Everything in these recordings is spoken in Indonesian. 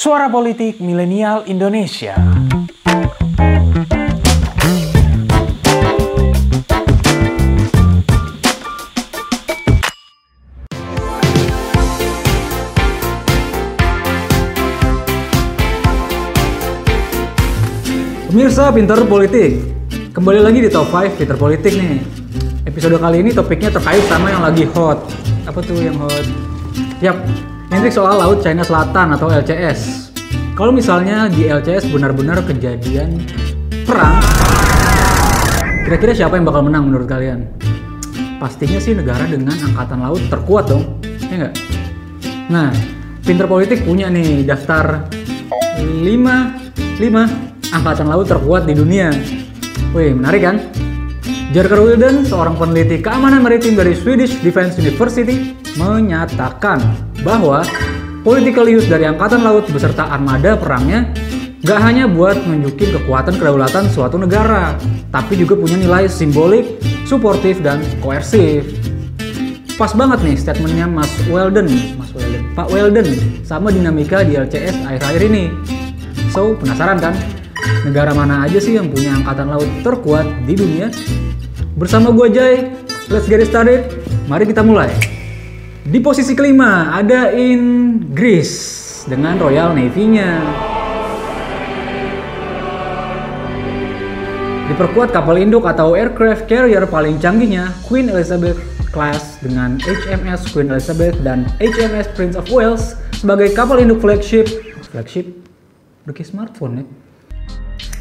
Suara Politik Milenial Indonesia. Pemirsa Pinter Politik, kembali lagi di Top 5 Pinter Politik nih. Episode kali ini topiknya terkait sama yang lagi hot. Apa tuh yang hot? Yap, ini soal Laut China Selatan atau LCS. Kalau misalnya di LCS benar-benar kejadian perang, kira-kira siapa yang bakal menang menurut kalian? Pastinya sih negara dengan angkatan laut terkuat dong, ya nggak? Nah, Pinter Politik punya nih daftar 5 5 angkatan laut terkuat di dunia. Wih, menarik kan? Jerker Wilden, seorang peneliti keamanan maritim dari Swedish Defense University, menyatakan bahwa political use dari angkatan laut beserta armada perangnya gak hanya buat nunjukin kekuatan kedaulatan suatu negara, tapi juga punya nilai simbolik, suportif, dan koersif. Pas banget nih statementnya Mas Weldon, Mas Weldon, Pak Weldon, sama dinamika di LCS akhir-akhir ini. So, penasaran kan? Negara mana aja sih yang punya angkatan laut terkuat di dunia? Bersama gue Jay, let's get it started. Mari kita mulai. Di posisi kelima ada Inggris dengan Royal Navy-nya. Diperkuat kapal induk atau aircraft carrier paling canggihnya, Queen Elizabeth class dengan HMS Queen Elizabeth dan HMS Prince of Wales sebagai kapal induk flagship. Flagship? Kayak smartphone ya.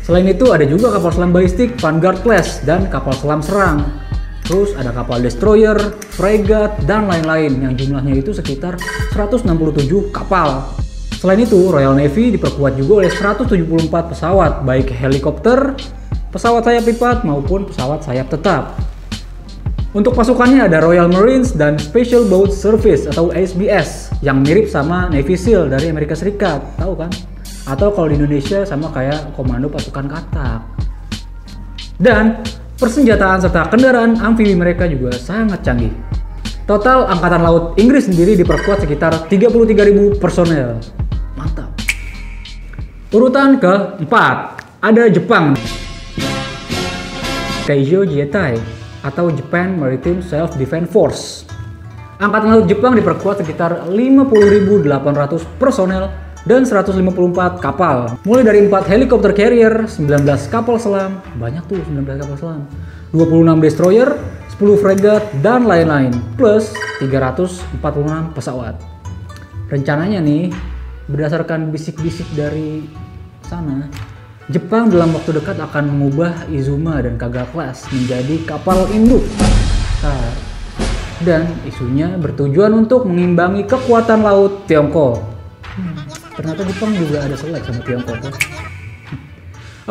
Selain itu ada juga kapal selam balistik Vanguard class dan kapal selam serang. Terus ada kapal destroyer, fregat, dan lain-lain yang jumlahnya itu sekitar 167 kapal. Selain itu, Royal Navy diperkuat juga oleh 174 pesawat, baik helikopter, pesawat sayap lipat maupun pesawat sayap tetap. Untuk pasukannya ada Royal Marines dan Special Boat Service atau SBS yang mirip sama Navy SEAL dari Amerika Serikat, tahu kan? Atau kalau di Indonesia sama kayak Komando Pasukan Katak. Dan persenjataan serta kendaraan amfibi mereka juga sangat canggih. Total Angkatan Laut Inggris sendiri diperkuat sekitar 33.000 personel. Mantap. Urutan keempat, ada Jepang. Keijo Jietai atau Japan Maritime Self Defense Force. Angkatan Laut Jepang diperkuat sekitar 50.800 personel dan 154 kapal. Mulai dari 4 helikopter carrier, 19 kapal selam, banyak tuh 19 kapal selam, 26 destroyer, 10 fregat, dan lain-lain, plus 346 pesawat. Rencananya nih, berdasarkan bisik-bisik dari sana, Jepang dalam waktu dekat akan mengubah Izuma dan Kaga class menjadi kapal induk. Nah, dan isunya bertujuan untuk mengimbangi kekuatan laut Tiongkok. Ternyata Jepang juga ada selek sama Tiongkok. Kan?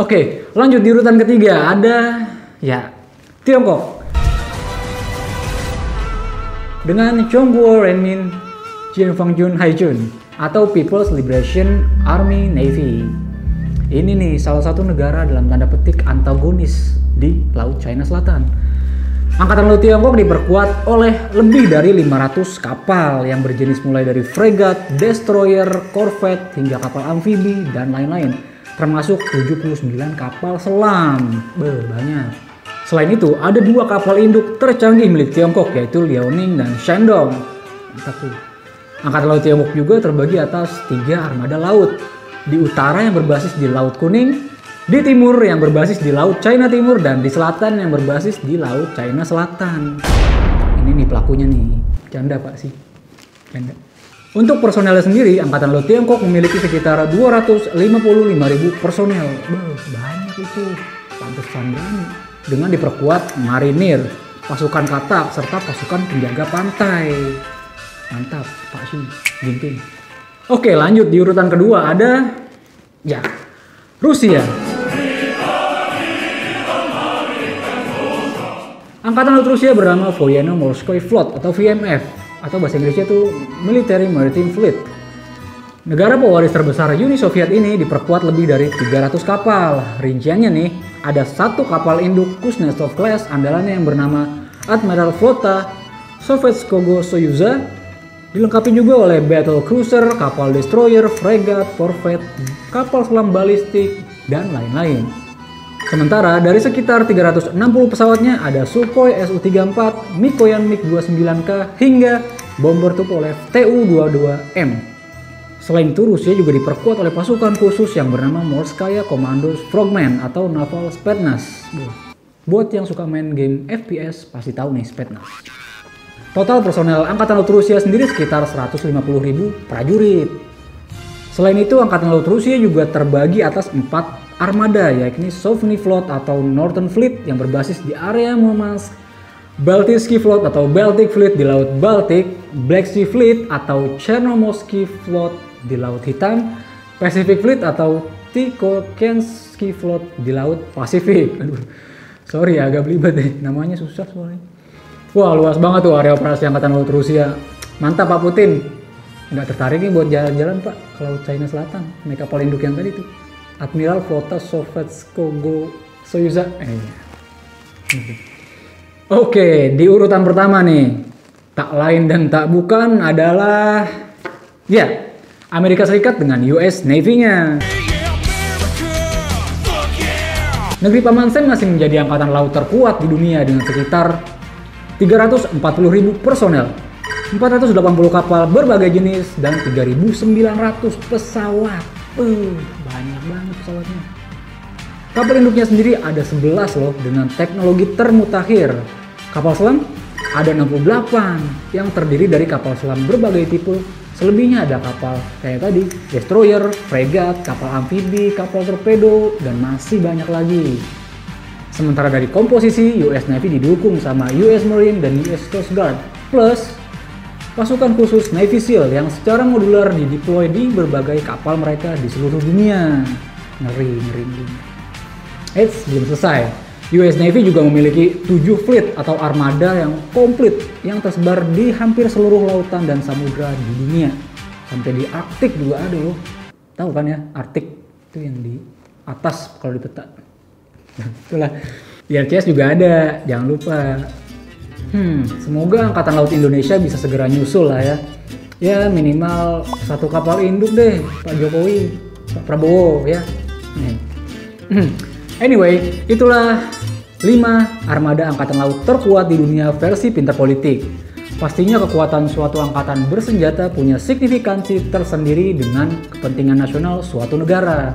Oke, lanjut di urutan ketiga ada ya Tiongkok. Dengan Chongguo Renmin Jianfangjun Haijun atau People's Liberation Army Navy. Ini nih salah satu negara dalam tanda petik antagonis di Laut China Selatan. Angkatan Laut Tiongkok diperkuat oleh lebih dari 500 kapal yang berjenis mulai dari fregat, destroyer, korvet, hingga kapal amfibi, dan lain-lain. Termasuk 79 kapal selam. Beuh, banyak. Selain itu, ada dua kapal induk tercanggih milik Tiongkok yaitu Liaoning dan Shandong. Mantap tuh. Angkatan Laut Tiongkok juga terbagi atas tiga armada laut. Di utara yang berbasis di Laut Kuning, di timur yang berbasis di Laut China Timur dan di selatan yang berbasis di Laut China Selatan. Ini nih pelakunya nih. Canda pak sih. Canda. Untuk personelnya sendiri, Angkatan Laut Tiongkok memiliki sekitar 255.000 personel. Beuh, banyak itu. Pantesan banget. Dengan diperkuat marinir, pasukan katak, serta pasukan penjaga pantai. Mantap, Pak Sih, ginting. Oke, lanjut di urutan kedua ada ya Rusia. Angkatan Laut Rusia bernama Voyano Morskoy Flot atau VMF atau bahasa Inggrisnya itu Military Maritime Fleet. Negara pewaris terbesar Uni Soviet ini diperkuat lebih dari 300 kapal. Rinciannya nih, ada satu kapal induk Kuznetsov class andalannya yang bernama Admiral Flota Sovetskogo Soyuza, Dilengkapi juga oleh battle cruiser, kapal destroyer, fregat, corvette, kapal selam balistik, dan lain-lain. Sementara dari sekitar 360 pesawatnya ada Sukhoi Su-34, Mikoyan MiG-29K, hingga bomber Tupolev Tu-22M. Selain itu, Rusia juga diperkuat oleh pasukan khusus yang bernama Morskaya Komando Frogman atau Naval Spetsnaz. Buat yang suka main game FPS pasti tahu nih Spetsnaz. Total personel Angkatan Laut Rusia sendiri sekitar 150.000 prajurit. Selain itu, Angkatan Laut Rusia juga terbagi atas empat armada, yakni Sovny Fleet atau Northern Fleet yang berbasis di area Murmansk, Baltic Fleet atau Baltic Fleet di Laut Baltik, Black Sea Fleet atau Chernomorski Fleet di Laut Hitam, Pacific Fleet atau Tikhokensky Fleet di Laut Pasifik. Aduh, sorry agak belibet deh, namanya susah soalnya. Wah luas banget tuh area operasi Angkatan Laut Rusia. Mantap Pak Putin. Nggak tertarik nih buat jalan-jalan Pak ke Laut China Selatan. Naik kapal induk yang tadi tuh. Admiral Flota Sovetskogo Soyuza. Eh. Oke, di urutan pertama nih. Tak lain dan tak bukan adalah... Ya, Amerika Serikat dengan US Navy-nya. Negeri Paman Sam masih menjadi angkatan laut terkuat di dunia dengan sekitar 340 ribu personel, 480 kapal berbagai jenis, dan 3.900 pesawat. Uh, banyak banget pesawatnya. Kapal induknya sendiri ada 11 loh dengan teknologi termutakhir. Kapal selam ada 68 yang terdiri dari kapal selam berbagai tipe. Selebihnya ada kapal kayak tadi, destroyer, fregat, kapal amfibi, kapal torpedo, dan masih banyak lagi. Sementara dari komposisi, US Navy didukung sama US Marine dan US Coast Guard, plus pasukan khusus Navy SEAL yang secara modular dideploy di berbagai kapal mereka di seluruh dunia. Ngeri, ngeri, ngeri. Eits, belum selesai. US Navy juga memiliki 7 fleet atau armada yang komplit yang tersebar di hampir seluruh lautan dan samudra di dunia. Sampai di Arktik juga ada loh. Tahu kan ya, Arktik itu yang di atas kalau di peta. Itulah. Di RCS juga ada, jangan lupa. Hmm, semoga Angkatan Laut Indonesia bisa segera nyusul lah ya. Ya minimal satu kapal induk deh, Pak Jokowi, Pak Prabowo ya. Hmm. Anyway, itulah 5 armada angkatan laut terkuat di dunia versi pinter politik. Pastinya kekuatan suatu angkatan bersenjata punya signifikansi tersendiri dengan kepentingan nasional suatu negara.